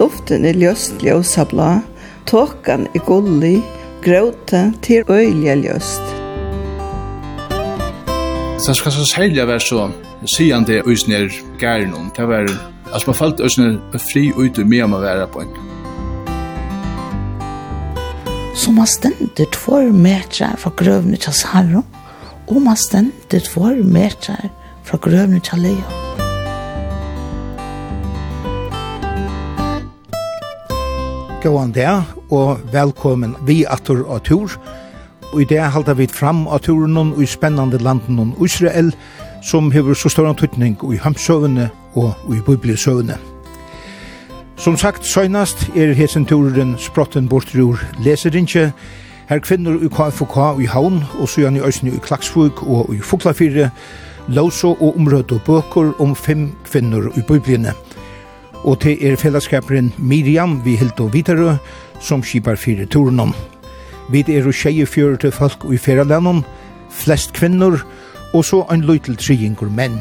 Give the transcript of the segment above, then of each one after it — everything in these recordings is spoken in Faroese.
Luften er ljøst ljøsa blå. tåkan er gullig, gråte til øyelig ljøst. Så skal så særlig være så sigende øysner gæren noen. Det var, altså man falt øyne fri ut og mye om å være på en. Så man stender två meter fra grøvene til Sarum, og man stender två meter fra grøvene til Leon. Gåan der, og velkommen vi atur og tur. Og i det halda vi fram av turen og i spennande landen Israel, som hever så stor antutning i hamsøvene og i bibliesøvene. Som sagt, søgnast er hesen turen sprotten bort ur leserinje, Her kvinner i KFK i Havn, og så gjerne i Øysene i Klaksvug og i Foklafire, lauso og omrøde bøker om fem kvinner i Bibliene og til er fellesskaperen Miriam vi helt og videre, som skipar fire turen Vi er og tjeje fjøre til folk i ferralanen, flest kvinner, og så en løy til triingur menn.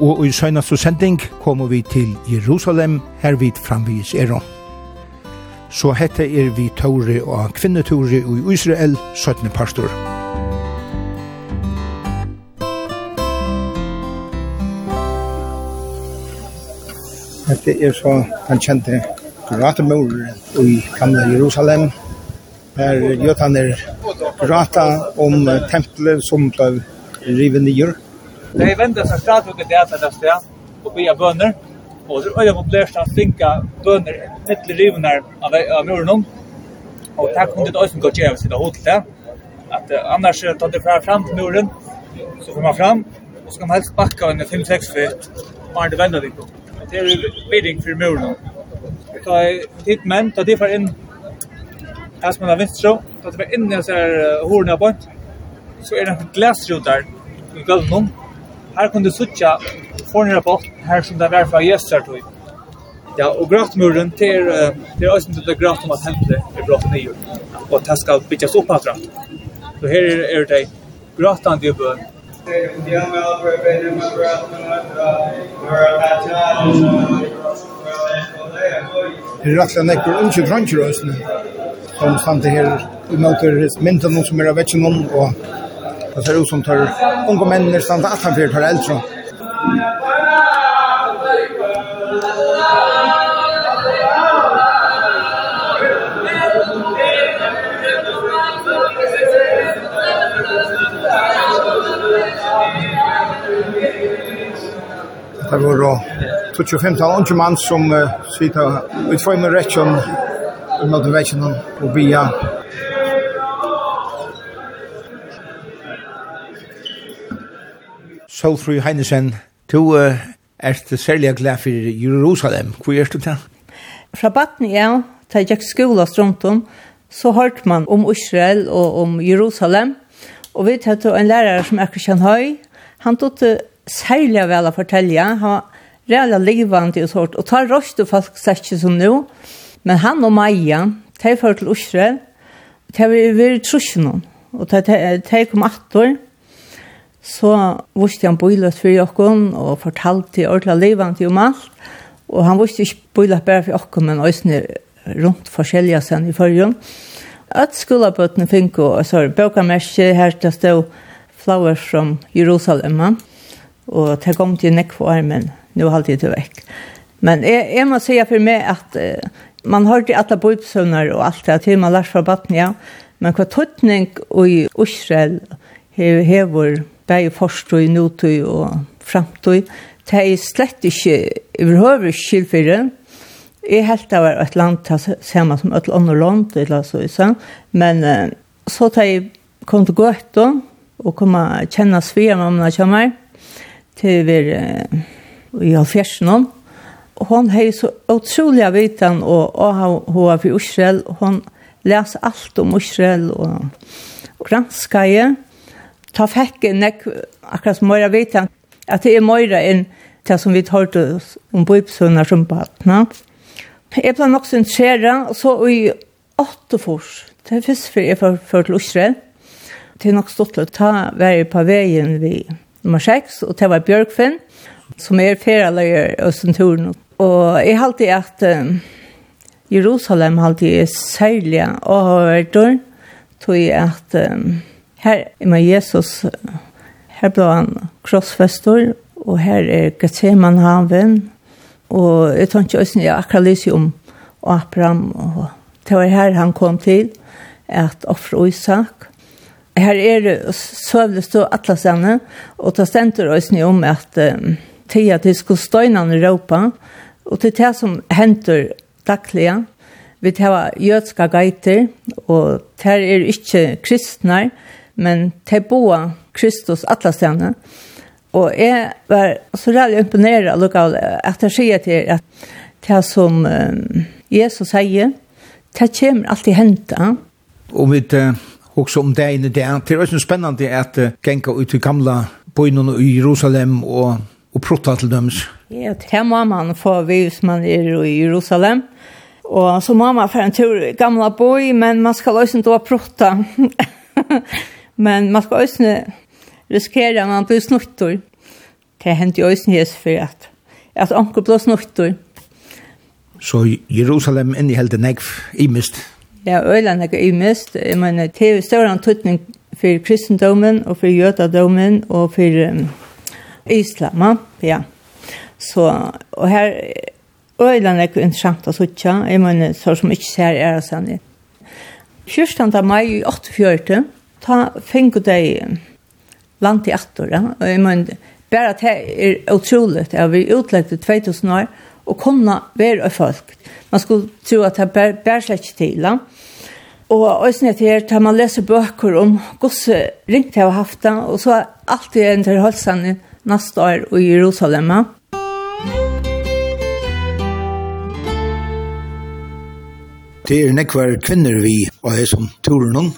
Og i søgnaste sending kommer vi til Jerusalem, her vi framvis er Så hette er vi tåre og kvinnetåre i Israel, 17. pastor. Dette er så han kjente gratamøren i gamle Jerusalem. Her gjør han er grata om tempelet som ble rivet nyer. De vende seg stadig til det etter det og be bønner. Og så øye populært å finka bønner mitt i riven her av muren. Og det om det også går til å sitte hodet At annars tar det fra fram til muren, så får man fram, og så kan man helst bakka en 5-6 fyrt, og er det vendet litt på det är bidding för muren. Ta hit men ta det för in som man har visst så ta det in där så här horna på. Så är det en glasrutar i golvet. Här kunde sucha fornera på här som där var för gäster tror. Ja, och graftmuren till det är också det graft om att hämta är bra för nio. Och det ska byggas upp här. Så här är det gratande bön उद्यम प्रेम Det är också nekkur unnsju bransjer òsne, som standi her i møter mynden som er av vetsinnom, og det ser ut som tar unge mennene standi han fyrir tar eldre. det var då 25 tal unge mann som uh, svita ut fra en rettjon i møte vekkene og bia. Solfru Heinesen, du uh, er særlig glad for Jerusalem. Hvor er du til? Fra Batten, ja, da jeg gikk skola rundt om, så hørte man om Israel og om Jerusalem. Og vi tatt en lærer som er kjenner høy. Han tog særlig vel å fortelle. Han var reelle livvandig og sånt. Og tar røst og folk sett ikke som nå. Men han og Maja, de fører til Israel. De var i trusjen Og de kom atter. Så visste han bøylet for jokken og fortalte ordentlig livvandig om alt. Og han visste ikke bøylet bare for jokken, men også rundt forskjellige sen i forrige. At skolebøtene fikk og så er det bøkermerske her til å stå Flowers from Jerusalem og det kom til nekk for armen, nå har det til vekk. Men jeg, jeg må si for meg at uh, man har ikke alle bøybsøvner og alt det, til man lærte fra batten, ja. Men hva tøtning i Israel hever bare forstøy, notøy og framtøy, det er slett ikke, overhøver skilfyrre, Jeg helt det var et land til samme som et annet land, eller så, så. men så da jeg kom til Gøtta og kom å kjenne svigermammene kommer, til vi uh, i halvfjersen. Hon har så utrolig av viten, og og hun AHA for Israel. Hon les alt om Israel og granskaje. Ta fikk en nek, akkurat som Møyra vet han, at det er Moira enn det som vi tar til om bøypsønner som badna. Jeg ble nok sinnsjera, og så i åtte fors. Det er først for jeg var til Israel. Det er nok stått til å ta vei på veien vi nummer 6, og det var Bjørkfinn, som er feraløyer i Østenturen. Og jeg halte at um, Jerusalem halte jeg særlig og har vært der, tog jeg at um, her er med Jesus, her ble han krossfester, og her er Gethsemanhaven, og jeg tar ikke også jeg akkurat lyser om Abraham, og det var her han kom til, at offre Isak, her er søvlig stå atlasene, stedene, og ta stender oss nye om at um, tida til skulle i Europa, og til det som henter daglige. Vi tar jødska geiter, og det er ikke kristne, men det boa Kristus atlasene. stedene. Og jeg var så rævlig imponeret lokal, at jeg sier til at det som um, Jesus sier, det kommer alltid hente. Og vi og om det inne der. Det er også spennende at uh, genka ut til gamla bøynene i Jerusalem og, og prata til dem. Ja, det må man få hvis man er i Jerusalem. Og så må man få en tur i gamla bøy, men man skal også ikke vara men man ska riskere at man blir snuttor. Det hendte jo også hes for at, at onkel blir snuttor. Så Jerusalem inneholder negv i mistet. Ja, Øyland er i mest. Jeg mener, det er større antutning for kristendommen og for jødadommen og for um, islam. Ja. Så, og her Øyland er interessant å sutja. Jeg mener, så som ikke ser er det sannig. 14. mai i 8.4. Ta fengu deg land i 8. Ja. Og jeg mener, bare at det er utrolig. Jeg har utleggt 2000 år og kunne være folk. Man skulle tro at det bär, bär ikke til. Ja. Og øyne til her, man leser bøker om gosse ringt jeg har haft det, og så er alltid en til Holsane neste år i Jerusalem. Det er nekvar kvinner vi og her som turen noen,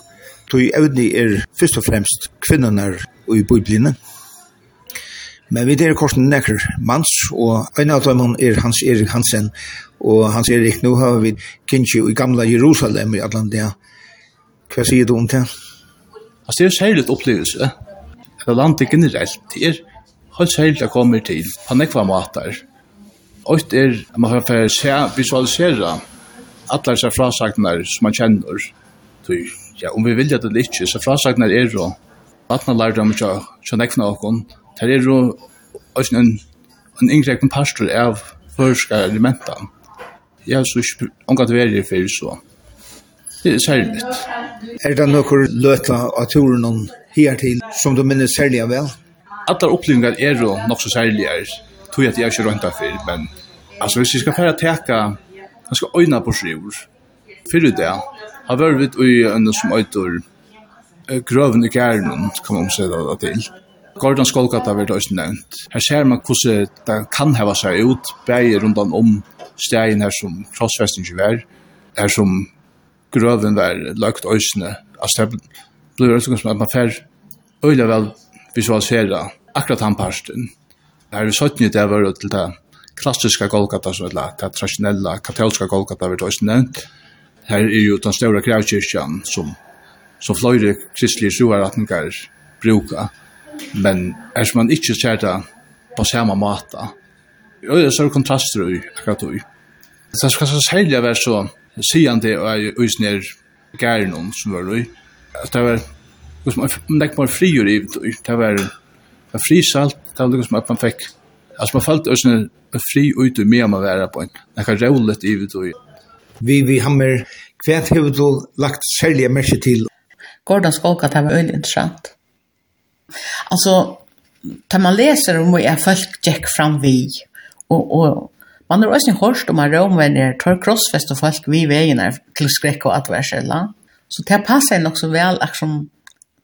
tog evni er først og fremst kvinnerne i biblene. Men vi der korsen nekker mans, og en av dem er Hans Erik Hansen, Og han sier ikke, nå har vi kjent i gamla Jerusalem i Atlantia. det. Hva sier du om det? Altså, det er særlig opplevelse. Det landet generelt, det er helt særlig å kommer til. Han er hva mater. Og er, man har for se, visualisere alle disse frasagnar som man kjenner. Så, ja, om vi vilja det eller ikke, så frasagnar er jo vatna lærdom ikke å nekne noen. Det er jo også en, en inngrekt pastor av førske elementene jeg har så ikke omgått verre før, så det er særlig. Er det noen løte av turen om her til som du minner særlig vel? Alle opplevelser er jo nok så særlig er. Tog jeg at jeg ikke rønta før, men altså hvis vi skal fære teka, jeg skal øyne på skriver. Fyrir det, har vært vi og øyne som øyder grøven i kærnen, kan man omsette det til. Gordon Skolgata verður også nevnt. Her ser man hvordan det kan hava seg ut, bæger rundt om stegen her som krossfestingen var, her som grøven var lagt øsene. Altså, det blir også som at man fer øyla vel visualisere akkurat han parsten. Her er sånn det var til det klassiska Golgata, som er det tradisjonella katolska Golgata verður også nevnt. Her er jo den store kravkirkjan som, som fløyre kristelige sjuaratningar bruka Men er som man ikke ser det på samme måte, og det er så kontraster i akkurat ui. Så skal jeg særlig være så sigende og jeg uisner gæren som var ui. Det var liksom, man ikke bare frigjør i ui, det var frisalt, det var liksom at man fikk, altså man falt uisner fri ut ui med man være på en, det var rålet i det. Vi, vi hammer, hva har du lagt særlig merke til? Gordon Skolka, det var veldig interessant Alltså tar man läser om vad folk gick fram vi och och man har också hört om att romarna tar crossfest och folk vi vägen till skräck och adversella. Så det passar nog så väl att som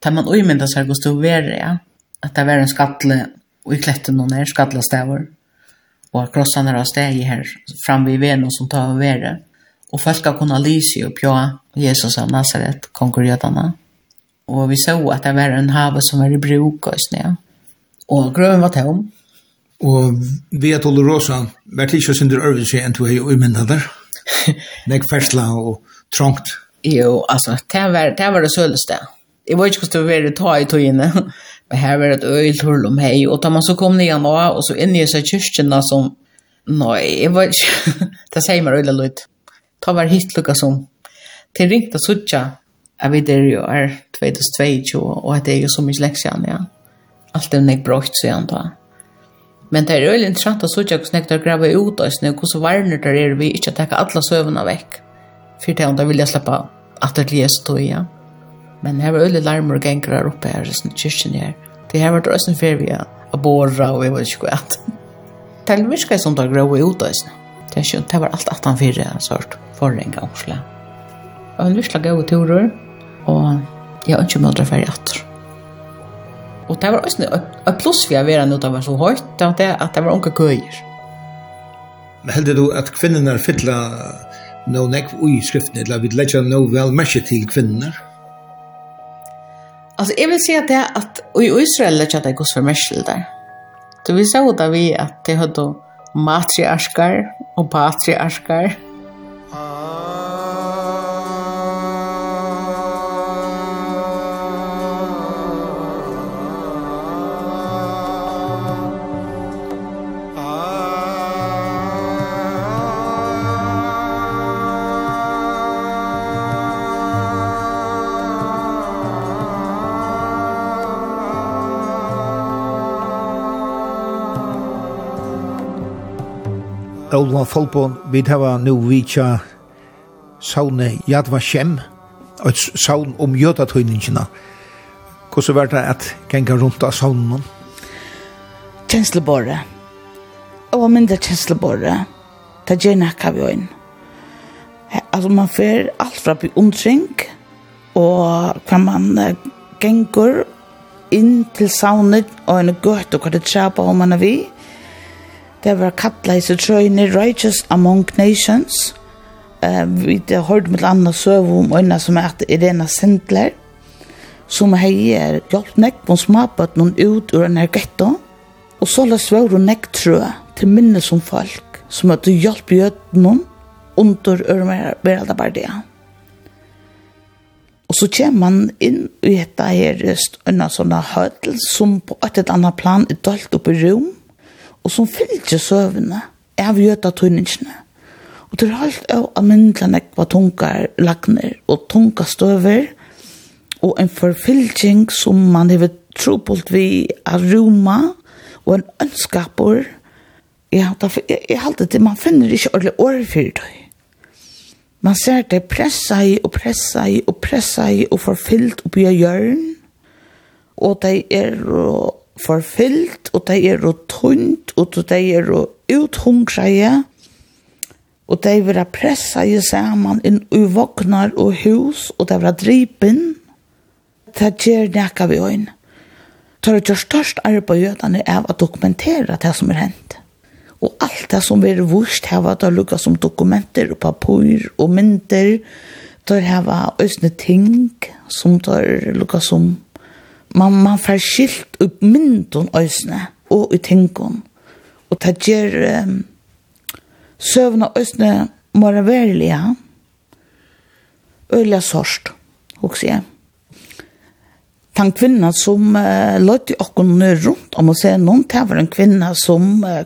tar man ojmända sig och stå värre ja? att det var en skattle och i klätten någon när skattla stävor och krossarna har steg här fram vid vägen som tar värre och folk ska kunna lysa upp ja Jesus av Nazaret konkurrenterna. Mm Og vi så at det var en hav som var i bruk och snö. Og grøven var tom. Og vi er tolle rosa, vært ikke tills oss under Örvinsö än tog jag i myndader. Nek fersla og trångt. Jo, altså, det var det, var det sölste. Det var inte kostar vi att ta i togene. Men her var det ett öjl om hei. Og da man så kom ned nå og så inn i seg kyrkjene som... Nei, jeg var ikke. det sier meg öjla lite. Ta var hit lukka som. Det ringte suttja jeg vet det jo er 2022, og det er jo så mye leksjon, ja. Alt er nek brått, sier han da. Men det er veldig interessant å sørge hvordan jeg graver ut oss nå, hvordan varner det er vi ikke takke alle søvnene vekk. For det er vil jeg slippe at det er så tog, ja. Men her var veldig larmer og ganger her oppe her, sånn kyrkjen her. Det her var det også en ferie, ja. Og båra, og jeg vet ikke hva. Det er virkelig som det er ut oss nå. Det er skjønt, det var alt 18-4, sånn, en gang, slik. Og en virkelig gode turer og jeg har ikke mødre ferdig etter. Og det var også et pluss for å være noe det var så høyt, det var det at det var unge køyer. Heldig du at kvinnerne fytla no nek ui skriftene, eller vi legger no vel merke til kvinner? Altså, jeg vil si at det at i Israel lägger det gos for märsel der. Det vill säga att vi at det har matriarskar og patriarskar. Ah. Ola Folbon, vi hava nu vitja saune Yad Vashem, et saun om jødatøyningina. Hvordan var det at genga rundt av saunen? Kjenslebåre. Og hva mindre kjenslebåre. Det gjør nekka vi øyn. Altså man fer alt fra beundring, og hva man gengur inn til saunet og en gøtt og hva det tjaba om man er vi det var kattla i seg trøyne Righteous Among Nations. Uh, vi har hørt med andre søv om øyne som er at Irena Sindler, som heier hjelp nekk på småbøtt noen ut ur denne ghetto, og så la svør og nekk trø til minne som folk, som at du hjelp gjød noen under ørmeralda bardia. Og så kommer man inn i dette her øyne sånne høtel, som på et eller annet plan er dalt opp i rom, og som fylgjer søvnene av gjøtatøyningene. Og det er alt av almindelig nekva tungar lagner og tunga støver, og en forfylging som man hever trobult vi av Roma, og en ønskapur ja, derfor, jeg, jeg halte det, man finner ikke ordentlig år det. Man ser det pressa i og pressa i og pressa i og forfyllt oppi av hjørn, og det er og forfyllt, og de er og tunt, og de er og uthungreie, og de vil pressa i saman inn i vognar og hus, og de vil dripen, det gjør nekka vi øyn. Det er det største arbeidet av å dokumentera det som er hent. Og alt det som er vurst har var å lukket som dokumenter og papur og mynter, det har var øsne ting som det lukket som man, man får skilt upp myndon ösne och i tänkon och ta ger um, sövna ösne øsne mora verilige øyla sorst, och se Den kvinna som uh, løyte och runt om att se någon tävlar en kvinna som uh,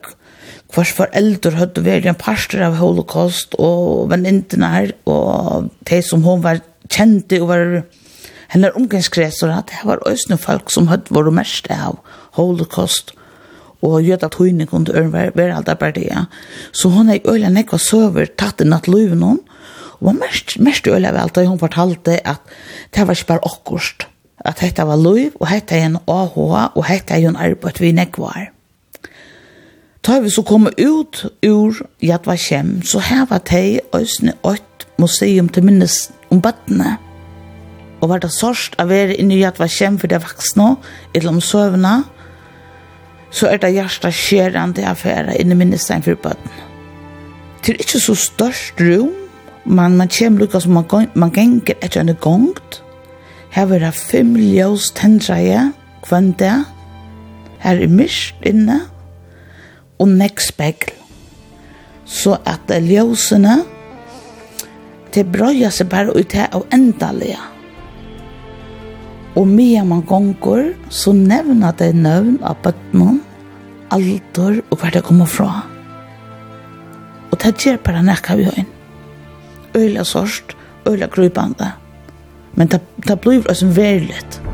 kvars föräldrar hade varit en pastor av holocaust og inte när och de som hon var kände och var Hennar omgangskresor at det var òsne folk som høtt våre mest av holocaust og gjød at hun ikke kunne være hver alt der Så hun er i øyla nekva søver tatt i natt løyve noen og var mest, mest i øyla vel da hun fortalte at det var ikke bare akkurst, at dette var løv, og dette er en AHA, og dette er en arbeid vi nekva er. Da vi så kom ut ur Yad Vashem, så her var det i Øsne 8 museum til minnes om bøttene og var det sørst av være inni i at var kjem for det vaksne, eller om søvna, så er det hjertet skjerende affære inni minnestein for bøtten. Det er ikke så størst rom, men man kommer lukka som man, man ganger etter en gongt. Her var det fem ljøs tendreie, kvann det. Her er myrst inne, og nekk spekkel. Så at ljøsene, det brøyer seg bare ut her og endelige. Og medan man gonger, så nevner det nøvn av bøttenen, alder og hva det kommer fra. Og det gjør bare nekka vi høyen. Øyla sørst, øyla grøybande. Men det, det blir også veldig.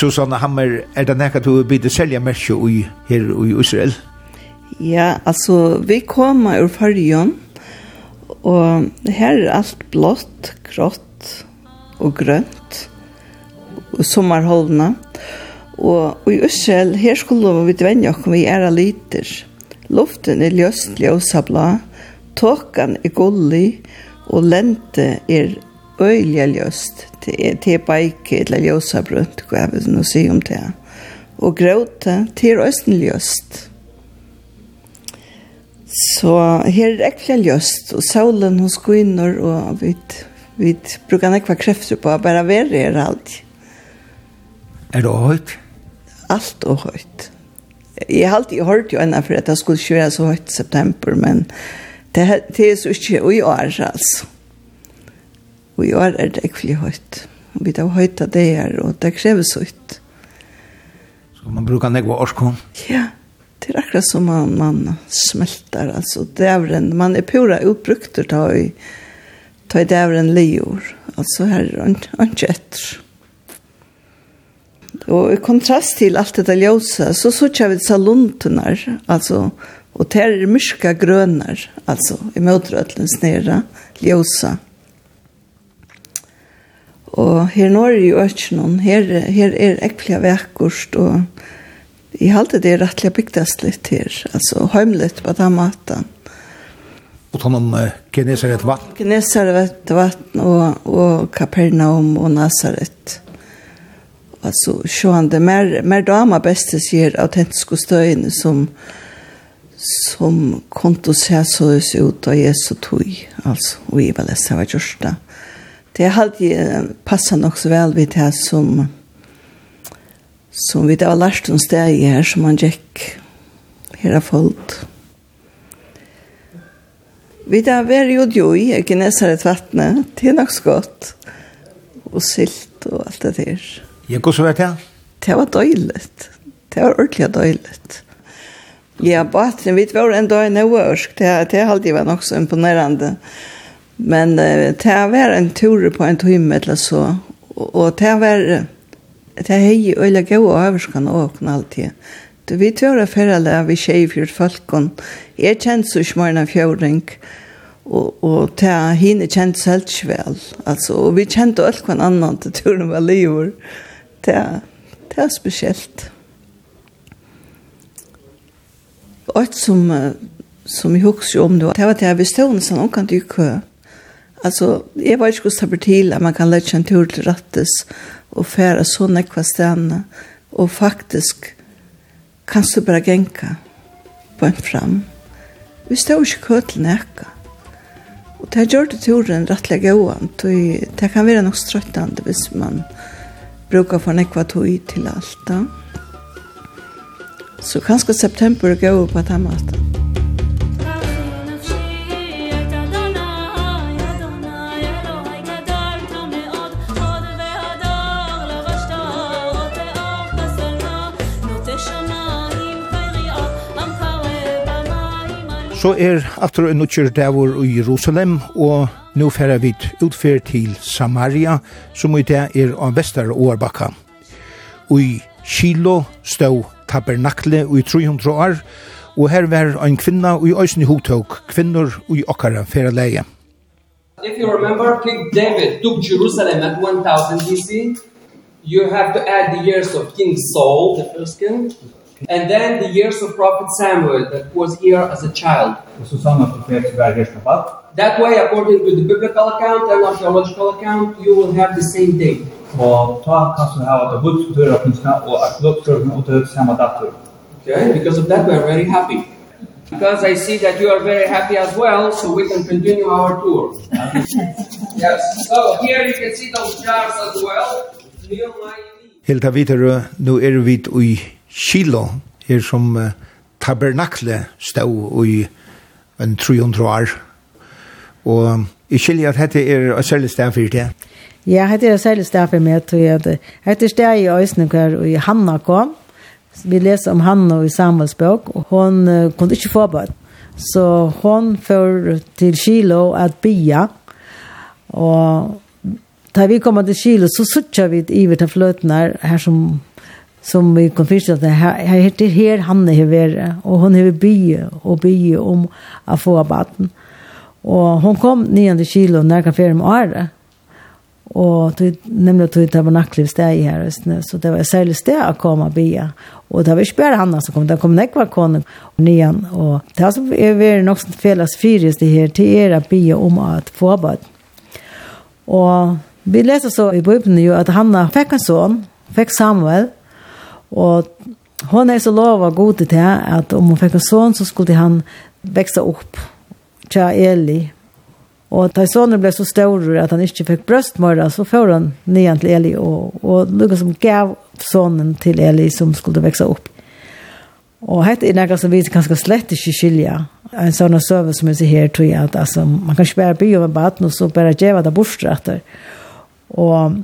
Susanne Hammer, er det nekka du bidde selja merkje ui her i Israel? Ja, altså, vi kommer ur fargen, og her er alt blått, grått og grønt, og sommerholvna. Og i Israel, her skulle vi dvenja oss vi er liter. Luften er ljøst ljøsa blå, tåkan er gullig, og lente er øyelig ljøst. til, til beike eller bare brunt, hva jeg vil nå si om det. Og gråte, til er øyelig ljøst. Så her er ekkert ljøst, og solen hos kvinner, og vi, vi bruker nekva krefter på å bare være her alt. Er det høyt? Alt og høyt. Jeg har alltid hørt jo ennå for at jeg skulle kjøre så høyt i september, men det, det er så ikke i år, altså. Og i år er det ekvelig høyt. Vi tar høyt av det her, og det krever så høyt. Så man bruker nekva orskon? Ja, det er akkurat som man, man smelter, altså dævren, man er pura utbrukter da i, ta i dævren lior, altså her er ikke etter. Og i kontrast til alt dette ljósa, så sutja vi disse luntunar, altså, og det er myrka grønar, altså, i møtrøtlens nere, ljósa. Og her når i økjennom, her, her er ekkelig verkost, og i halte det er rettelig bygdast litt her, altså heimlet på den maten. Og tar noen uh, Genesaret vatten? Genesaret vatten og, og Kapernaum og Nazaret. Altså, sjående, mer, mer dama beste sier autentiske støyene som som kontos se så ut av Jesu tog, altså, og i var det som var gjørst det det har alltid passat nog så väl vid det här som som vi det var lärt oss det här som man gick hela folk. Vi det har varit och jo i Gnesaret vattnet, det är nog så gott och silt och allt det där. Jag går så vet jag. Det var dåligt. Det var ordentligt dåligt. Ja, baten, vi var en dag i Nøvørsk, Det, det har alltid varit också imponerande. Ja Men det var en tur på en time eller så. Og det var... Det er hei øyla gau og øverskan åkna alltid. Du vi tjøra fyrrele av i tjejfjord falkon. Jeg kjent så smørna fjordring. Og, og det er hine kjent selv vel. Altså, og vi kjent alt hva annan til turen var livor. Det er, det er spesielt. Og et som, som jeg husker om det var, det var det jeg visste om, sånn omkant i kø. Alltså, jag var inte skulle till att man kan lägga en tur till rattes och färra nekva kvastanna och faktiskt kan du bara gänka på en fram. Vi stod inte kø till näka. Och det gjør det turen rettelig gåan, det kan vara nok ströttande hvis man brukar få nekva tog till allt. Så kanske september går på den måten. Så er aftur en nutjer davor i Jerusalem, og nå færa vi utfær til Samaria, som i det er av vestar årbakka. I Kilo stå tabernakle i 300 år, og her var en kvinna i øysen i hotok, og i okkara færa leie. If you remember, King David took Jerusalem at 1000 BC. You have to add the years of King Saul, the first king, And then the years of prophet Samuel that was here as a child. That way according to the biblical account and archaeological account you will have the same date. Og ta kanskje her at budsdøra kunstna og at og til samme datter. Okay, because of that we are very happy. Because I see that you are very happy as well, so we can continue our tour. yes. So here you can see those jars as well. Hilda av videre, nå er vi i kilo her som uh, tabernakle stod i en 300 år. Og jeg skiljer at dette er et særlig sted for det. Ja, dette er et særlig sted for meg, tror jeg. Dette er sted i Øysene hvor Hanna kom. Vi leser om Hanna i Samuels bok, og hun uh, kunne ikke få bøtt. Så hon får til Kilo at bya. Og da vi kommer til Kilo så suttjar vi i vita flötnar her som som vi kom først at her heter her Hanne har vært, og hun har bygge og bygge om å få baden. Og hun kom 900 kilo når jeg kan fjerde med året, og tog, nemlig tog tabernakliv sted i her, så det var et særlig sted å komme og bygge. Og det var ikke bare Hanna som kom, det kom nekva konen og nyan, og det som er vært nok som felles fyrest det her, til er å bygge om å få baden. Og vi leser så i Bibelen jo at Hanna fikk en son, fikk Samuel, Og hon er så lova god til det, at om hun fikk en son, så skulle han vekse opp til Eli. Og da sonen ble så stor at han ikke fikk brøstmøra, så får han nyan til Eli, og, og noe som gav sonen til Eli som skulle vekse opp. Og hette er noe som vi kanskje slett ikke skilja. En sånn søve som jeg ser her, tror jeg at altså, man kan ikke bare by om en baden, og så bare gjøre det bortstretter. Og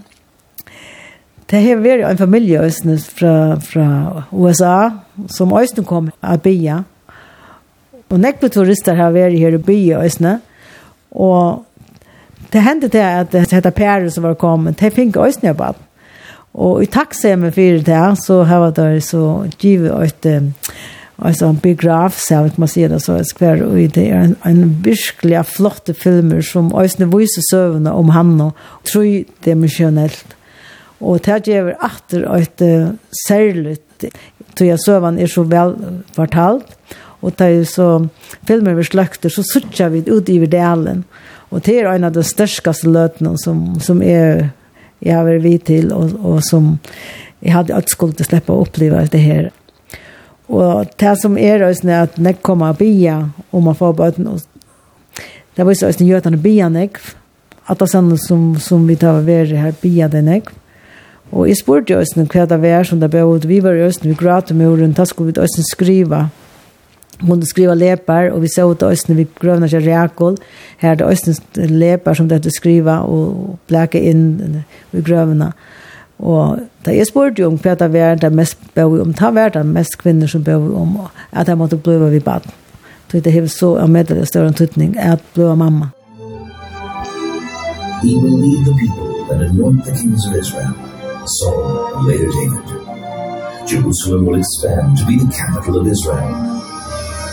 Det har vært en familie østene fra, fra USA, som østene kom av bya. Og nekve turister har vært her i bya østene. Og det hendte til at det heter Perre som var kommet, det fikk østene på alt. Og i takksemmen for det, så har det så givet et alltså en biograf så att man ser det så ett skvär och det är en, en virkelig flotte filmer som ösne visar sövna om han och tror dimensionellt. Og det gjør atter et særlig, tror jeg søvann er så vel fortalt, og det er så filmer vi sløkter, så sørger vi ut i delen. Og det er en av de største løtene som, som er, jeg har vært vidt til, og, og som jeg hadde alt skulle släppa å slippe å oppleve det her. Og det som er også er at jeg kommer og bia, og man får bøten, og det var også gjør at han bia nek, at det er sånn som, som vi tar over her bia det nek, og Og jeg spurte jo Østen hva det var som det ble, vi var i Østen, vi gråte med jorden, da skulle vi Østen skriva. Hun skriva lepar, og vi så ut Østen, vi grøvna seg reakol, her er det Østen lepar som det skriva, og bleke inn i grøvna. Og da jeg spurte jo om hva det var det mest bør om, det var det mest kvinner som bør om, at jeg måtte bli ved baden. Så det har så en meddelig større tydning, at bli mamma. He will lead the people that anoint the kings of Israel Saul later David. Jerusalem will expand to be the capital of Israel,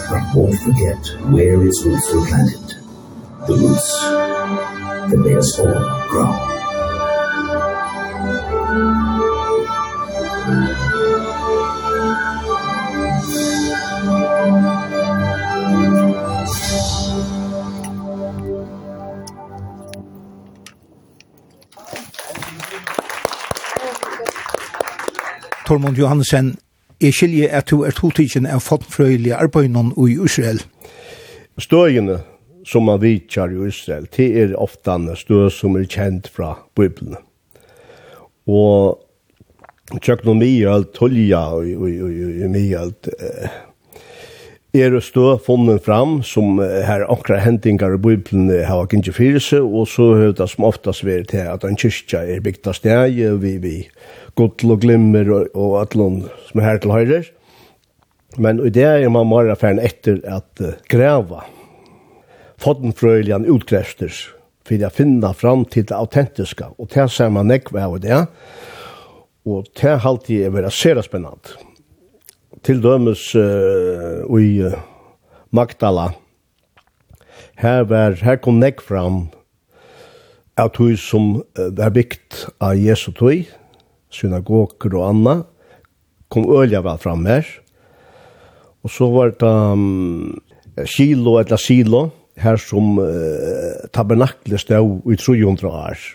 but won't forget where its roots were planted. The roots that made us all grow. Tormund Johansen, jeg skiljer at du er totidgen av fondfrøyelige arbeidene i Israel. Støyene som man vidtjar i Israel, det er ofte en støy som er kjent fra Bibelen. Og tjøknomi og alt tolja og mye alt er stå funnet fram som her akkurat hentingar i Bibelen har ikke fyrir seg, og så høyda som oftast vært til at en kyrkja er bygda steg vi, vi gott og Glimmer og, og Atlon som er her til høyre. Men i det er man bare ferden etter at uh, greva foddenfrøylian utgrester for å finne fram til det autentiske. Og det ser man nekve av det. Og det har alltid vært sere spennende. Til dømes uh, i uh, Magdala. Her, var, her kom nekve fram av tog som uh, var byggt av Jesu tog synagoger og anna, kom ølja vel fram her. Og så var det um, kilo eller silo, her som uh, tabernaklet stod i 300 år.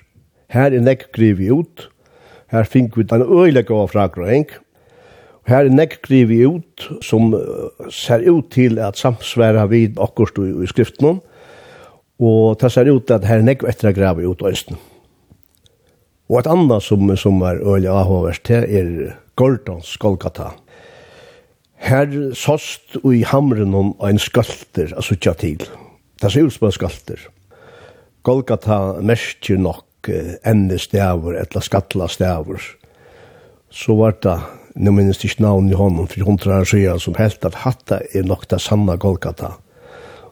Her er nekk grivet ut, her fink vi den øylega av fragrøyng, Her er nekk grivi ut som ser ut til at samsværa vid akkurst i skriften, og det ser ut at her er nekk etter å grave ut øynsten. Og et annet som, som er øyelig avhåverst til er Gordons Golgata. Her sost og i hamren om en skalter, av suttja til. Det ser ut som en skalter. Golgata merker nok ende stavur, etla skatla stavur. Så var det, nå minnes ikke navn i hånden, for hundra år siden som helt at hatta er nok det sanna Golgata.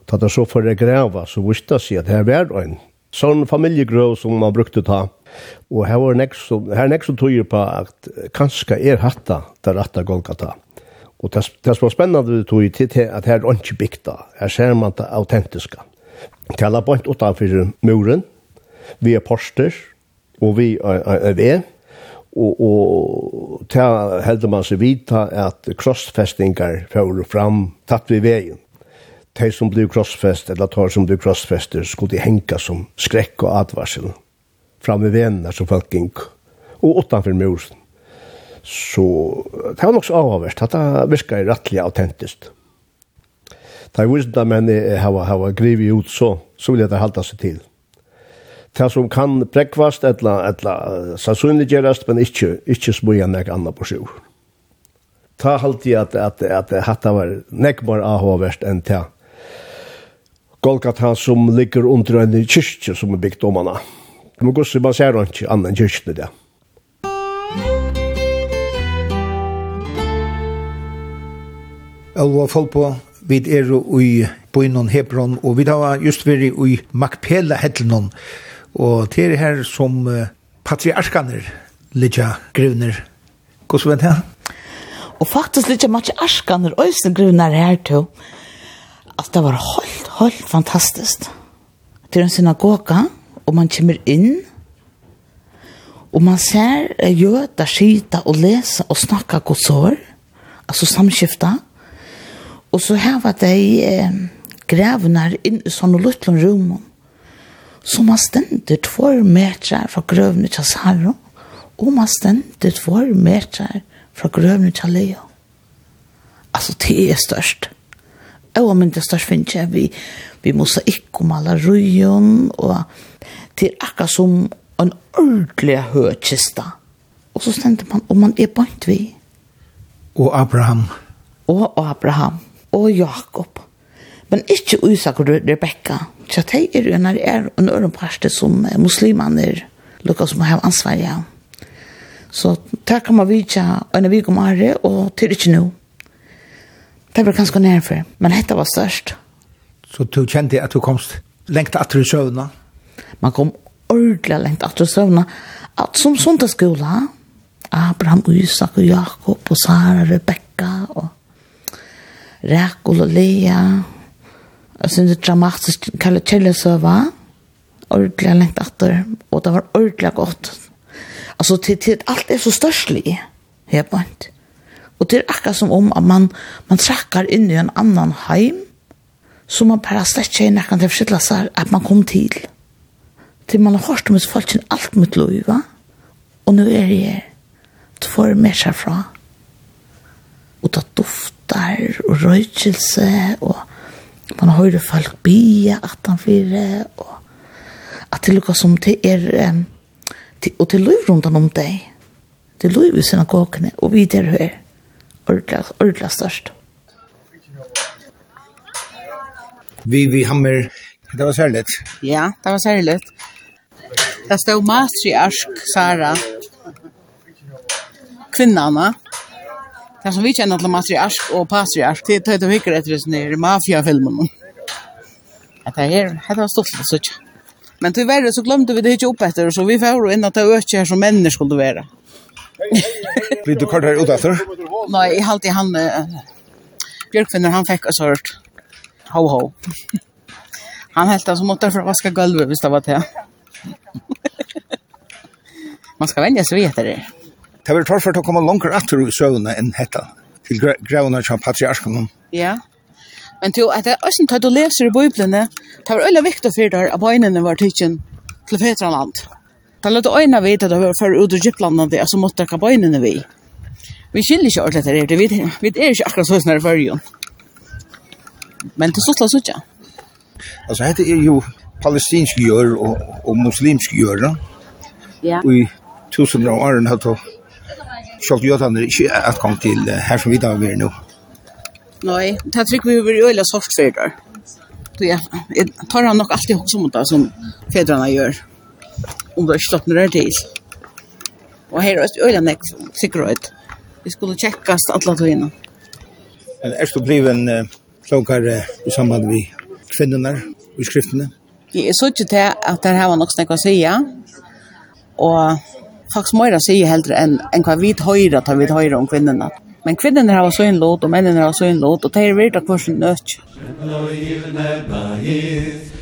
Da det så for det greva, så visste jeg at her var en sånn familjegrøv som man brukte ta, Og her var nek som, her nek som tog på at kanskje er hatta der rette Golgata. Og det, det som var spennende tog til at her er ikke bygda. Her ser man det autentiska. Tala på en utenfor muren, vi er poster, og vi er ved, og, og ta heldur man seg vita at krossfestingar fyrir fram tatt við vegin. Tei som blir krossfest, eller tar som blir krossfester, skulle de henka som skrekk og advarsel fram i venner som folk gikk, og utanfor musen. Så det var nok så avhåverst, at det virker rettelig autentisk. Da jeg visste at menn har grivet ut så, så vil jeg det halda seg til. Det som kan brekvast, eller etla, sannsynliggjørast, men ikke, ikke smuja nek anna på sjur. Ta halte jeg at, at, at, at hatta var nek mer avhåverst enn ta. Golgata som ligger under en kyrkje som er bygd om henne. Men gossi man ser ikke annan kyrkene det. Elva Folpo, vi er i bøynon Hebron, og vi har just vært i Makpela Hedlnon, og til er her som patriarkaner, Lidja Grivner. Hvordan vet jeg? Og faktisk Lidja Matriarkaner, Øysen grunner her til, at det var helt, helt fantastisk. Det er en synagoga, og man kommer inn, og man ser jøder skita og lese og snakke godsår, altså samskifta, og så heva de eh, grevner inn i sånne luttlen rummen, så man stender två meter fra grøvene til Sarro, og man stender två meter fra grøvene til Leo. Altså, det er størst. Og men det størst finnes jeg, vi, vi mosaikk om alle røyen, og til akkurat som en ordentlig høykista. Og så stendte man, og man er bant vi. Og Abraham. Og Abraham. Og Jakob. Men ikke Isak og Rebekka. Så det er jo når er en øren parste som muslimene er lukket som har ansvar ja. Så der kan man vite og når vi kommer her, og til ikke nå. Det var ganske nærmere, men dette var størst. Så du kjente at du komst lengt etter i søvnene? man kom ordentlig lengt at du søvna, at som sundagsskola, Abraham, Isak og Jakob og Sara, Rebecca og Rekul og Lea, jeg synes det er dramatisk, kallet kjellesøva, ordentlig lengt atter, og det var ordentlig godt. Altså, til, til, alt er så størstlig, helt en Og det er akkurat som om at man, man trakkar inn i en annan heim, som man bare slett ikke er nekken til å forstille seg at man kom til til man har hørt om hos folk sin alt mitt lov, va? Og nå er jeg her. Du får mer seg fra. Og det duftar og røykelse, og man hører folk bia at han fyrer, og at det lukkar som det er, um, til, og til lov rundt om deg. Til lov i synagogene, og vi der hører. Ordla, ordla størst. Vi, vi hammer, det var særligt. Ja, det var særligt. Det stod matriarsk Sara. Kvinnarna. Det som vi kjenner til matriarsk og patriarsk, det er det vi hikker etter oss nere i mafiafilmen. Det her, det var stort, så ikke. Men til verre så glemte vi det ikke opp etter, så vi får jo inn at det er ikke her som mennesker skulle være. Vil du kort her ut etter? Nei, jeg halte han, uh, Bjørkvinner, han fikk oss hørt. Ho, ho. han helt det som måtte for å vaske gulvet hvis det var til. Man skal vende seg etter det. Det var torrt att komma långt att ur søvnene enn dette, til grävna som patriarken. Ja. Men til, at det er ösen tar du leser i bibeln, det var veldig viktig for deg at bönen var tidsen til Fetraland. Det låter ena vite at det var för ut ur Egyptland det så måste ta bönen vi. Vi skiljer ordentlig ordentligt det, vi vet är inte akkurat sånn her för ju. Men det så slås ut ja. Altså, hette er jo palestinske gjør og, og muslimske gjør. Ja. Og i tusen av årene har det jødene ikke atgang til her som vi da er nå. Nei, det tror vi vil gjøre har øyla sortferdar. Jeg tar han nok alltid hos om det som fedrene gjør. Om det er slått når det til. Og her er det øyne nek sikkerhet. Vi skulle tjekkast alle tøyene. Er du bliven klokere i samband med kvinnerne i skriftene? Jeg er så ikke til at det her var nok snakk å si, og faktisk må jeg si heldre enn en hva vi høyre tar vi høyre om kvinnerne. Men kvinnerne har så en låt, og mennene har så en låt, og det er virkelig hver sin nødt.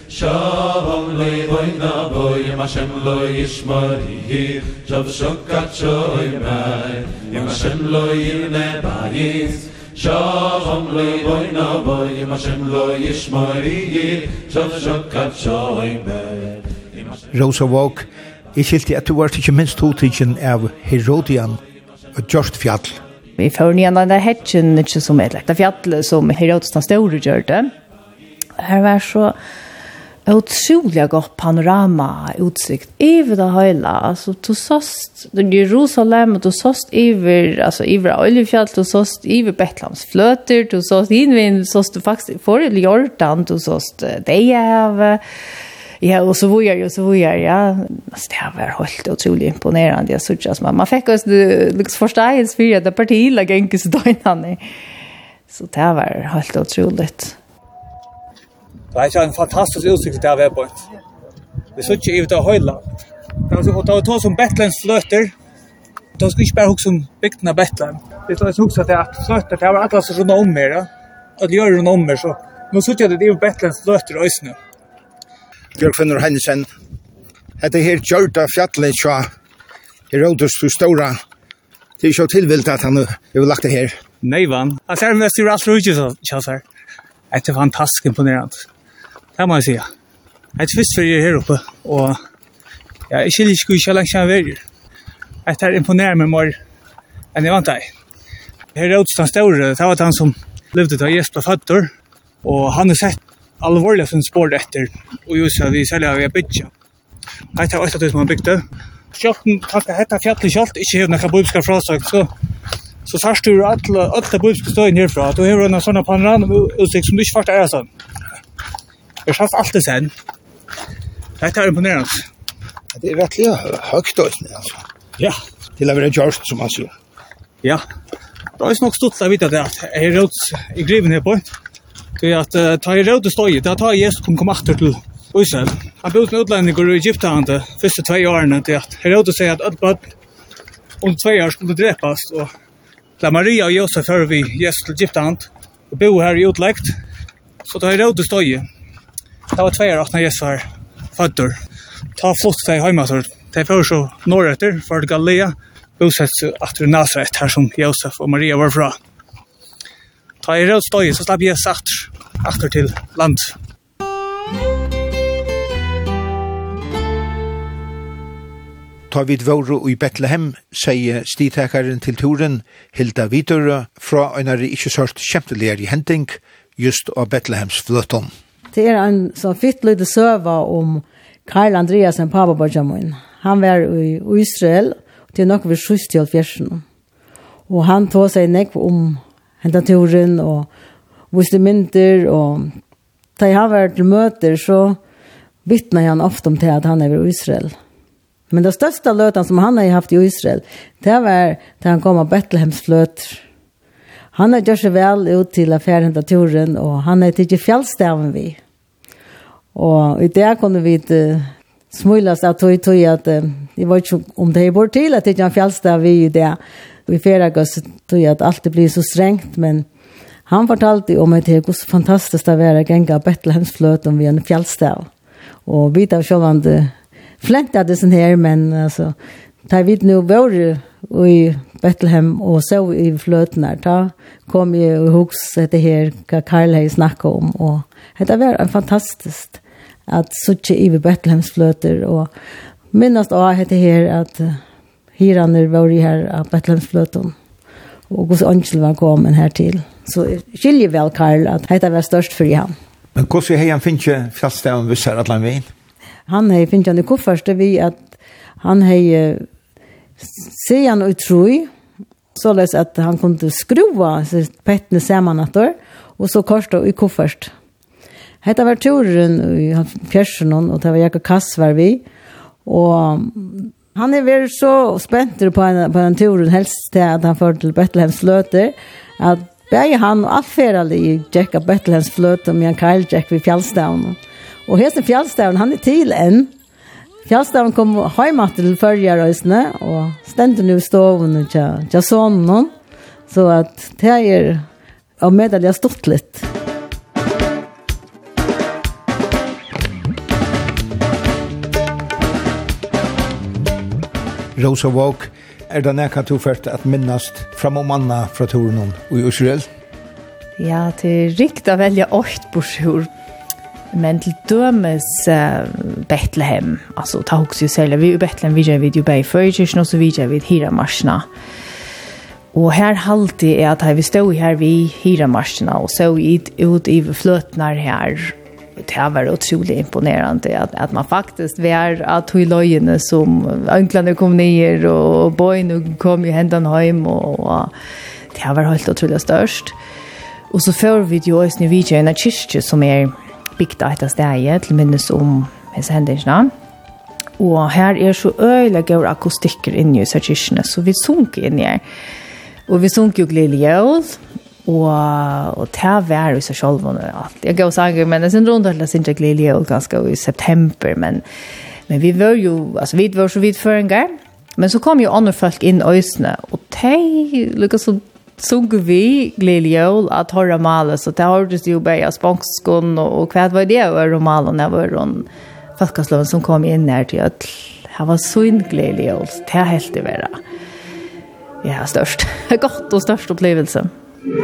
Shalom leivoina boy ma shem lo yishmarihi Shav shokat shoy mai Hashem lo yirne bayis شاخم لي boy باي shem لي يشمري shav shokat shoy مال Rosa Walk, jeg skilte at du var ikke minst hodtidgen av Herodian og Gjørst Fjall. Vi får nyan den der hedgen, ikke som et av fjallet som Herodes den store gjør det. Her var så otroliga gott panorama utsikt över det hela alltså du såst Jerusalem du såst över alltså över Oljefjäll du såst över Betlehems flöter du såst invid såst du faktiskt för Jordan du såst det är Ja, och så var ju så var jag. Ja, alltså, det var helt otroligt imponerande. Jag såg att man, man fick oss liksom förståelse för det partiet gick inte så dåligt. Så det var helt otroligt det er en fantastisk utsikt der vi er på. Vi sitter i det høyla. Og da vi tar som Betlehems fløter, da skal vi ikke bare huske om bygden av Betlehem. Vi skal huske at det fløter, det var alle som rundt om mer, at de gjør rundt om mer, så nå sitter jeg det er Betlehems fløter i Øysene. Bjørk Fenner Hennesen, hette her kjørta fjallet tja, Herodes du stora, det er ikke tilvilt at han har lagt det her. Nei, vann. Han ser mest i alt rujtjus, kjøsar. Det er fantastisk imponerende. Det må jeg si. Jeg er først for jeg her oppe, og jeg er ikke litt ikke langt kjenne verger. Jeg tar imponerer meg mer enn jeg vant deg. Her er Åtstad Ståre, det var han som levde til Jesper Føtter, og han har sett alvorlig som spår etter, og just at vi selger av jeg bytja. Jeg tar Åtstad som han bygde. Sjølten, kanskje hette fjallet sjølt, ikke hevde hva bøybskar frasøk, så så sørst du alle alla bubska stöjen herfra. Du har en sånn panorama utsikt som du ikke fast er sånn. Jeg har sjalf alt det sen. Dette er imponerende. Det er rettelig høyt også, altså. Ja. Til å være gjørst, som man sier. Ja. Det er nok stått å vite at jeg er råd i griven her på. Det er at ta i råd og støy, det er ta Jesus kom kom achter til Israel. Han bodde en utlending i Egypten de første tve årene til at jeg råd å si at alle bøtt om tve år skulle drepast. Og da Maria og Josef hører vi Jesus til Egypten og bo her i utleggt. Så ta i råd og støy, Det var tvei åttna jesar fødder. Ta flott til heima så. Det er så norrøtter, for det Galilea, bosett at du Nazaret, her som Josef og Maria var fra. Ta i rød støy, så slapp jeg satt atter til land. Ta vid våre i Betlehem, sier stitekaren til turen, Hilda Vidøre, fra en er ikke sørt kjempeligere i hending, just av Betlehems fløtånd det er en sånn fitt lite søva om Karl Andreasen, pappa Borgjamoin. Han var i Israel, og det er nok vi skjøst til fjersen. Og han tog seg nekk om hentaturen, og viste mynter, og da han var til møter, så vittna han ofte om til at han er i Israel. Men det største lötan som han har haft i Israel, det var da han kom av Bethlehems fløter. Han har gjort seg vel ut til affæren av turen, og han har tidlig fjallstaven vi. Og i det kunne vi smulas av tog tog at det var ikke om det er bort til at det er en fjallstad vi i det. Vi fjerdag oss tog at alt det blir så strengt, men han fortalte om at det er så fantastisk å være genga om vi en fjallstad. Og vi tar selv om det här av her, men altså, tar vi nu våre i Bethlehem og så i fløten her, da kom jeg og hos dette her hva Karl har snakket om, og det var fantastisk at suttje i Bethlehemsfløter, og minnast av hette her at hiraner var i her av Bethlehemsfløten, og hos Angel var kommet her til. Så skiljer vel Karl at hette var størst for han. Men hvordan har han finnet fjallstaven hvis her at han veien? Han har finnet han i koffert, vi at han har se han utroi, så løs at han kunde skrua pettene sammen etter, og så korsta i koffert. Hetta var turen i fjersen og det var Jakob Kass var vi. Og han er veldig så spent på en, på en turen helst til at han får til Bethlehems fløter. At bare han og alt ferdig i Jakob Bethlehems fløter med en kajljekk ved fjallstavn. Og hesten fjallstavn, han er til enn. Fjallstaven kom hjemme til førjerøysene og stendte nu i stoven til, til tja. Så at det er og meddelig stort litt. Musikk Rosa Walk, er det nekka to først at minnast fram om anna fra turen i Israel? Ja, det er riktig å velge åkt bursjord. Men til dømes uh, Bethlehem, altså ta hos jo selv, vi i Bethlehem, vi gjør vi jo bare før, Førkirken, og så vi gjør vi hira marsjene. Og her halte jeg at vi stod her vi hira marsjene, og så ut i fløtene her, det var otroligt imponerande att att man faktiskt var att hur lojene som önklarna kom ner och boyn kom ju händan hem och, det var helt otroligt störst. Och så får vi ju oss nu vid en kyrka som är bygd efter stedet till minnes om hans händelserna. Och här är så öjliga och akustiker inni i kyrkan så vi sunker inni her. Og Och vi jo ju glädje og og ta vær i seg sjølv og alt. Jeg går sanger men det er rundt alle sin gledelige og ganske i september men men vi var jo altså vi var så vidt før en gang. Men så kom jo andre folk inn øysene og de lukket så sung vi gledelige og at høyre male så det hørtes jo bare spanskån og, og hva var det og romalen jeg var rundt folkesloven som kom inn her til at det var så gledelige og det er helt det være. Ja, størst. Godt og størst opplevelse. Bjørkfunner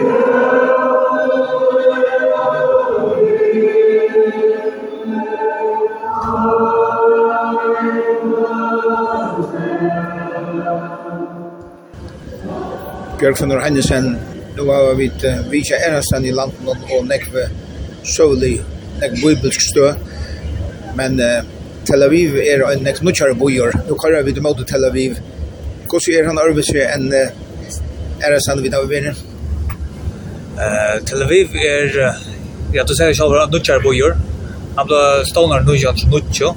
Hennesen, nu var vi vidt Visa Erastan i landen og nekve søvlig, nekve bibelsk stø, men uh, Tel Aviv er en nekve nukkjare bojor, nu kallar vi det måte Tel Aviv. Hvordan er han arbeidser enn uh, Erastan vid av verden? Eh Tel Aviv är ja du säger själva nutchar bojor. Han blev stonar nu jag nutcho.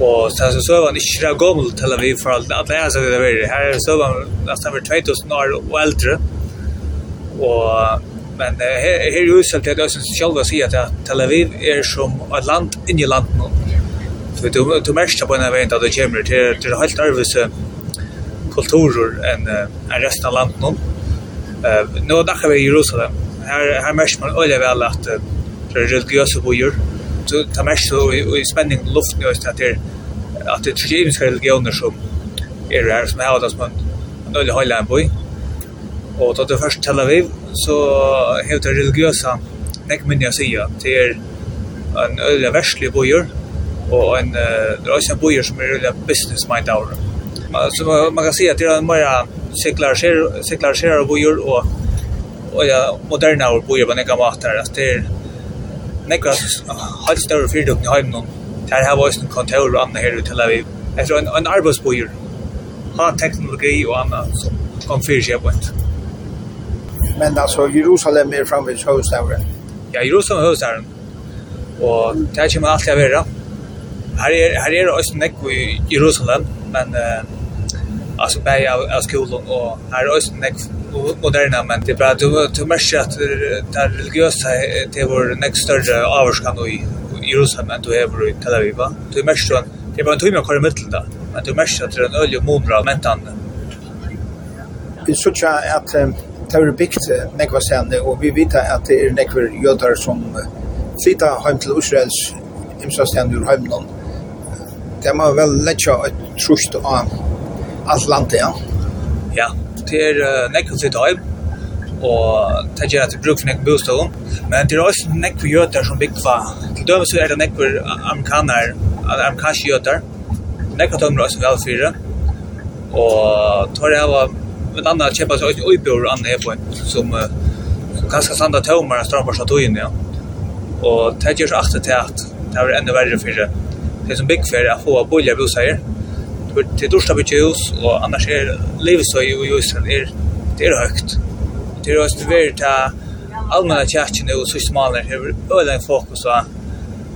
Och sen så så var ni Shragom Tel Aviv för allt att så det där. Här så var nästan över 2000 år och äldre. Och men här är ju så att jag syns själva säger att Tel Aviv är som ett land in i landet. Så du du märker på när vi inte att det kommer till till helt överse kulturer än än resten av landet nu dagar vi i Jerusalem. Här här märks man öle väl att det är religiösa bojor. Så ta mest så i spänning luft nu att det att det är judiska religioner som är här som har att man öle hålla en boj. Och då det först Tel Aviv så helt religiösa nek men jag säger det är en öle västlig bojor och en det är också en bojor som är öle business mind out så man kan se att det är mer sekulariserade sekulariserade bojor och och ja moderna bojor på några matar att det är några helt större företag i hemmen. Där har vi en kontor och annat här i Tel Aviv. Alltså en en arbetsbojor ha teknologi och annat som kom för sig på Men alltså Jerusalem är framvis huvudstaden. Ja, Jerusalem är huvudstaden. Och det kommer alltid att vara. Här är här är också näck i Jerusalem, men uh, alltså bäj av av skolan och här är också next moderna men det bara du du märker att det religiösa det vår next större avskan i Jerusalem du är i Tel Aviv du märker att det bara en timme kvar i mitten där men du märker att det är en öl och mumra mentan Det så att det har byggt nekva sene, og vi vet at det er nekva jødar som flytta heim til Israels imsa sene ur heimland. Det må vel letja et trusht av allt ja. Ja, det är uh, nekkel sitt heim, og det gjør at vi bruker for nekkel bostål, men det er også nekkel gjøter som bygger for, til døme så er det nekkel amerikaner, amerikanske gjøter, nekkel tømmer også vel fire, og tar det her, men anna kjempa seg også uibjør anna her på, som, som kanskje sanda tømmer og strammer seg tøyen, ja. Og det gjør så aktet til att det er enda verre for det. Det som bygger for er å få bolig bostål, säga det det då ska vi ljus och annars är livet så ju ju så är det är högt det är också väldigt ta allmänna kärchen nu så smalare här ölen fokus så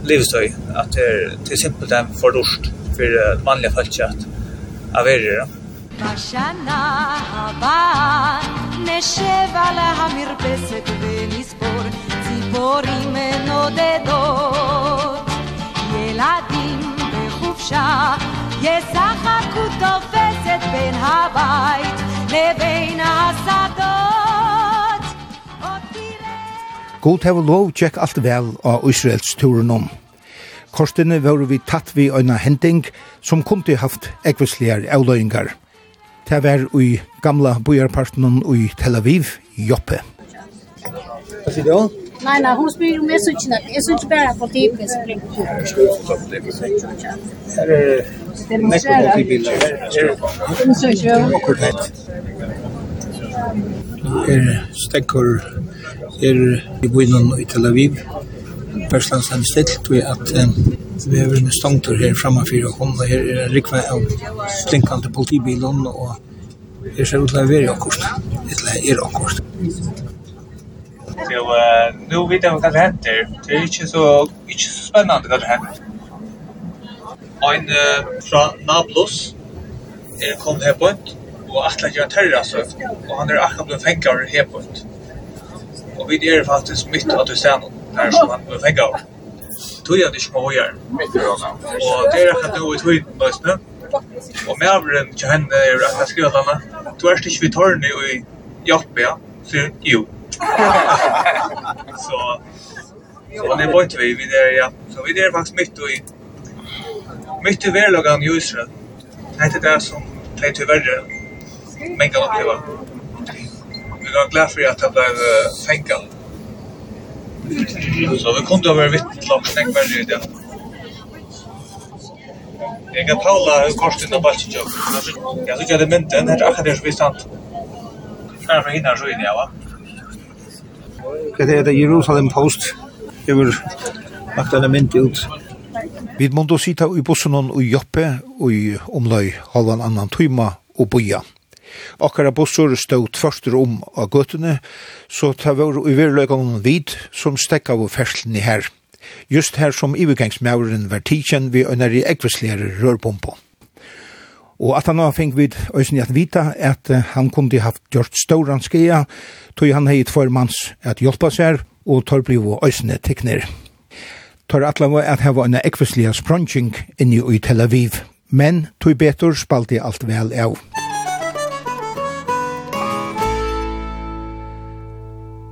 livet så att det är till simpelt för dust för manliga falchat av er det בשנה הבאה נשב על המרפסת ונספור ציפורים נודדות ילדים בחופשה ישחקו תופסת בין הבית לבין השדות God hever lov tjekk alt vel av Israels turen om. Korstene var vi tatt vi øyne hending som kunne haft ekvislige avløyngar. Det var i gamla bojarparten i Tel Aviv, Joppe. Hva sier du? Nei, nei, hun spyr om jeg synes ikke nok. Jeg synes ikke bare politikken som ringer. Jeg skal ikke. Her er nekko politibiler. Hun synes. Akkurat nett. Er stekker er i byen i Tel Aviv. Persland han stilt ved at vi har en stongtur her framme for å komme. her er en rikve av stinkande politibilen, og her ser ut til å være akkurat. Eller er akkurat. Och uh, nu vet jag vad det händer. Det är inte så, inte så spännande vad det händer. En uh, från Nablus eh, kom här på ett och att lägga gör terroransökt och han är akkurat blivit fängare här på ett. Och vi är faktiskt mitt att du ser någon här som han blev fängare. Tog jag det som var här. Och det är akkurat nu i tog just nu. Och med avren till henne är det akkurat skrivet henne. Du är inte vid tornet i Jakbea, så jo så så det bort vi vi där ja. Så vi där faktiskt mitt i mitt i värlagan i Israel. Det är det som det är tyvärr men kan uppleva. Vi var glada för att det blev fänka. Så vi kunde ha varit vitt långt tänk väl det där. Jag kan tala hur kostet det bara så jag. Jag tycker det men den här akademiska visant. Kanske hinner så in ja va. Det er det Jerusalem Post, over lagt denne mynd ut. Vi må da sitte i bussen og joppe og i omløy halvan annan tøyma og boja. Akkara bussur stod tvørster om av gøtene, så ta var i verløygan vid som stekka av ferslene her. Just her som ivergangsmauren var tidkjen vi ønner i ekvislære rørbombo. Og at han har fengt vid øysen at vita at han kunne haft gjort stauran skia, tog han heit for manns at hjelpa seg, og tar blivo øysene tekner. Tar atla var at hava en ekvislige sprunching inni i Tel Aviv, men tog betur spalti alt vel av.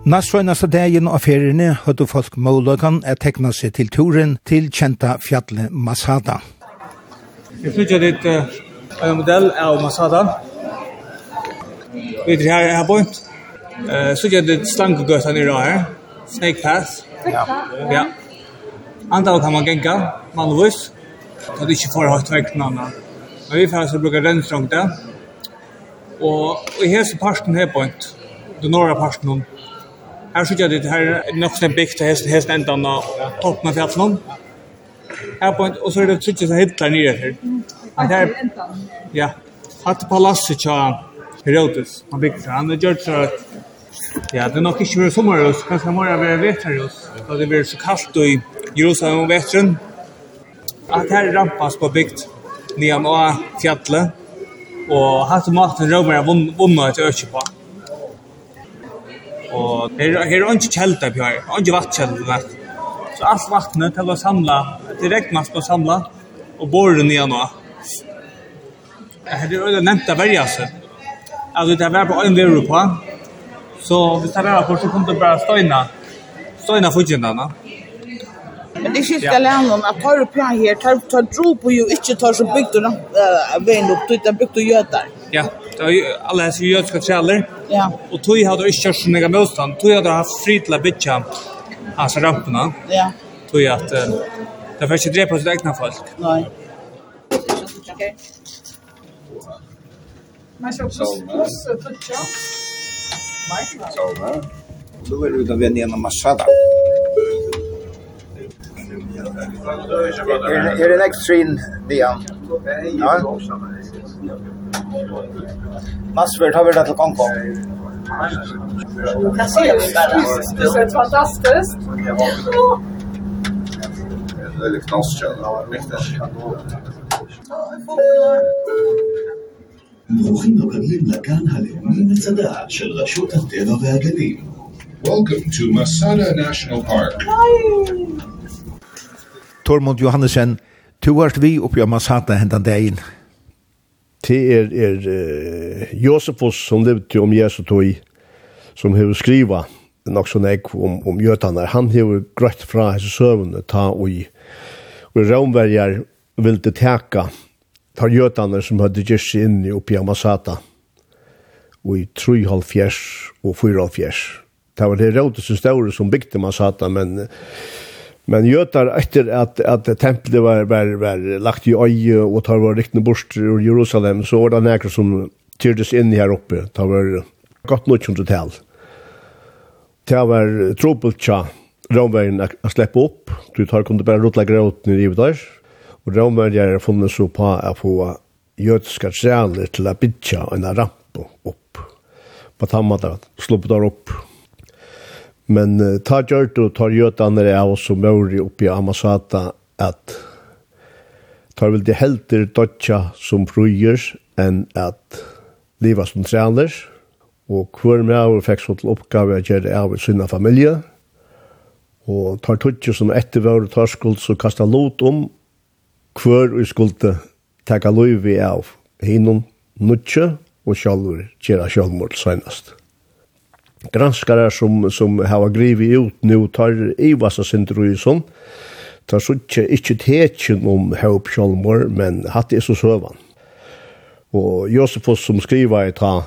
Nasrøynast dagen av feriene høyde folk måløkan at tekna seg til turen til kjenta fjallet Masada. Jeg synes at en modell av Masada. Vi er her, her point. Uh, så gjør det stangegøtta nere her. Snake Path. Ja. ja. Andal kan man genka, vanligvis. Så det er ikke for høyt noen annen. Men vi får altså bruke rennstrang der. Og i hese parten her point, den norra parten, her så gjør det her nok som er bygd til hesten, hesten enda av toppen av fjallene. Her på en, og så er det trykker som hittar nere her där ja hatt palasset tja Herodes han byggde han har gjort så at, ja det är nog inte mer sommarhus må mer av vetarhus då det blir så kaldt i Jerusalem om vetren att här rampas på byggt nian och fjallet og hatt maten romer vunnet et øke på Og her här är inte kälta på här inte vattkälta så alt vattnet til å samla direkt man ska samla och borra nian och Det är öle nämnt att välja sig. Alltså det var på en del på. Så vi tar vara på så kommer det bara stöjna. Stöjna fotjändarna. Men det skiljer länen att tar du plan här, tar, tar tro på ju inte tar så byggt och äh, vägen upp, utan byggt och gödar. Ja, det är ju alla här jötska källar. Ja. Och tog hade inte kört så mycket motstånd. Tog hade haft fri till att bytja alltså ramperna. Ja. Tog att äh, det får inte drepa sitt egna folk. Nej. Okay. Men så plus, plus toucha. Salma. Då är det utav Venena Masada. Är det next train Dian? Ja. Massvärd har vi det till Kongo. Det ser fantastiskt. Det är lite knastkärn. Det är lite. ברוכים הבאים לגן הלאומי מצדה של רשות הטבע והגנים. Welcome to Masada National Park. Tormund Johannesen, du har vi oppi av Masata hendan dagen. Det er, er uh, Josefus som levde om Jesu tog, som har skriva nok så nek om, om jötarna. Han har grøtt fra hese søvnene ta og i og romverjar ville teka tar jötarna som hade gjort sig in i uppe i Amasata och i 3,5 og 4,5. Det var det rådet som stod som byggde Amasata, men Men jötar efter att att templet var var var lagt i öje och tar var riktigt bort ur Jerusalem så var det några som tyrdes in här uppe. Det var gott nog som hotell. Det var trubbelt tja. Romvägen att släppa upp. Du tar kunde bara rotla gråten i livet där Og romerjar er funnet så på å få jødiska sjaler til å bytja en rampe opp. På tammata, sluppet der opp. Men uh, ta gjørt og tar jødene av oss som møri oppi Amasata at tar vel de helter dødja som fruer enn at liva som trener og hver med av fikk så til oppgave å gjøre av sinna familie og tar tutsi som etter vår tarskuld så kasta lot om hver vi skulle taka loivi av hinnom nutje og sjalvur kjera sjalvmord senast. Granskare som, som hava grivi ut nu tar Ivasa Sindruisen, tar suttje ikkje tekjen om haup sjalvmord, men hatt er så søvan. Og Josefus som skriva i ta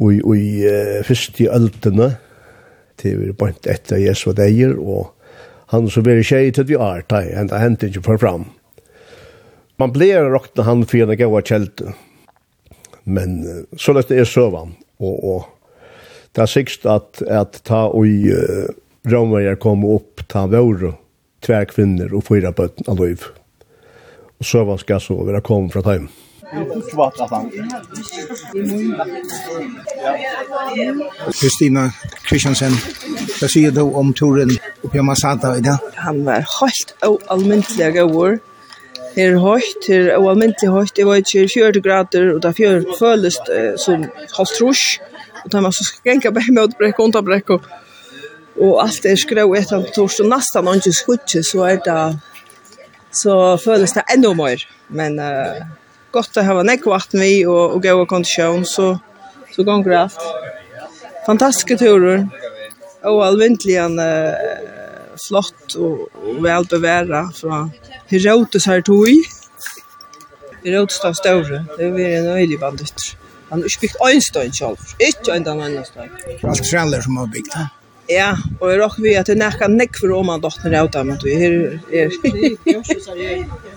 i, i uh, fyrst i öltene, til vi bant etter Jesu deier, og han som veri tjei til vi artai, enda hent ikke for fram man blir när han för en gåa kält. Men så lätt är sövan och och där sikst at, att ta och i romverjer kom upp ta vår tver kvinner och fyra på Aloiv. Och sövan ska så være kom fra hem. Kristina Kristiansen, hva sier du om turen oppi i Masada i dag? Han var helt og allmyntelig. Her høyt, her er almindelig høyt, Det var ikke, 40 grader, og det fjør føles eh, som halvt trus. og da man så skal genka bare med brekk, brekke, underbrekke, og, og alt er skrøv etter på tors, og nesten ikke skutje, så er det, så føles det enda mer, men uh, godt å ha nekk vatten vi, og, og gå kondisjon, så, så ganger alt. Fantastiske turer, og alvindelig en, Uh, flott og, og vel beværa fra Herodes her tog. Herodes da større, det er vi en øyelig banditt. Han har ikke bygd en stein selv, ikke en den andre stein. Alt treller som har bygd, ha? Ja, og jeg råkker vi at det nekka nekk for om han dotter av dem, at vi er, er...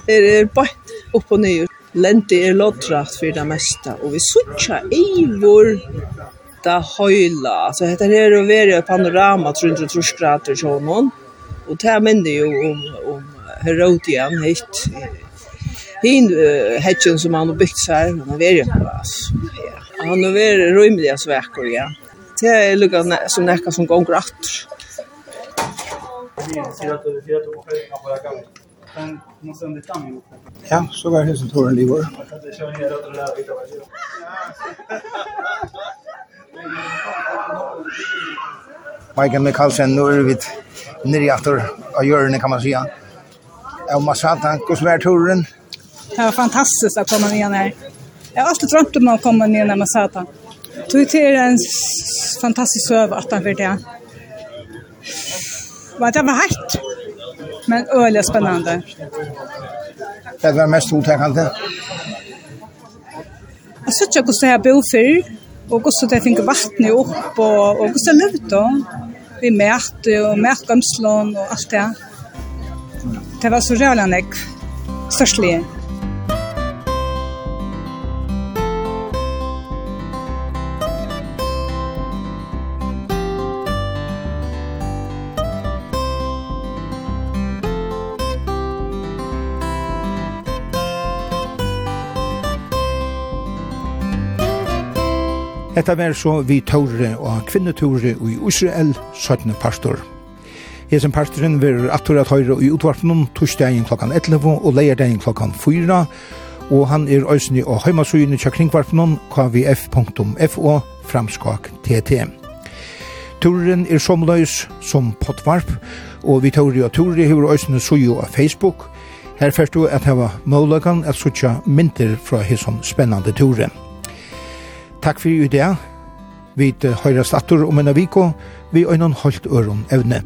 er, er bare opp og nye. Lente er loddratt for det meste, og vi suttja i vår da høyla. Så dette her er å være panorama 330 grader sånn og det minner jo om, om Herodian hit. Hin uh, hetchen som han har byggt seg, han har vært på oss. Ja. Han har vært rymelig av svekker, ja. Det är lukka som näka som gånger attor. Ja, så var det som tog en livor. Michael Mikkelsen, nu er vi nere efter av hjørnet, kan man säga. Och man sa att han går som turen. Det var fantastiskt att komma ner här. Jag har alltid drömt om att komma ner när man sa att han. Det är en fantastisk søv at han för det. Men det var hett. Men øyelig spennende. Det var mest otäckande. Jeg synes ikke hvordan jeg bor før, og hvordan jeg finner vattnet upp og hvordan jeg levde de vi mært og mærkomslån og alt det. Det var så rævlig nekk, størstlige. Hetta var så vi tåre og kvinnetåre i Israel, 17. pastor. Hesen pastoren verur attor at høyre i útvarpnum torsdagen klokkan 11 og leierdagen klokkan 4, og han er òsni og heimasugene tja kringvarpnen kvf.fo framskak tt. Turen er somløys som potvarp, og vi tåre og tåre hever òsni suju av Facebook. Her fyrst du at heva målagan at sutja mynter fra hesson spennande turen. Takk for i det. Vi høyrast atter om en av viko, vi øynen holdt øron evne.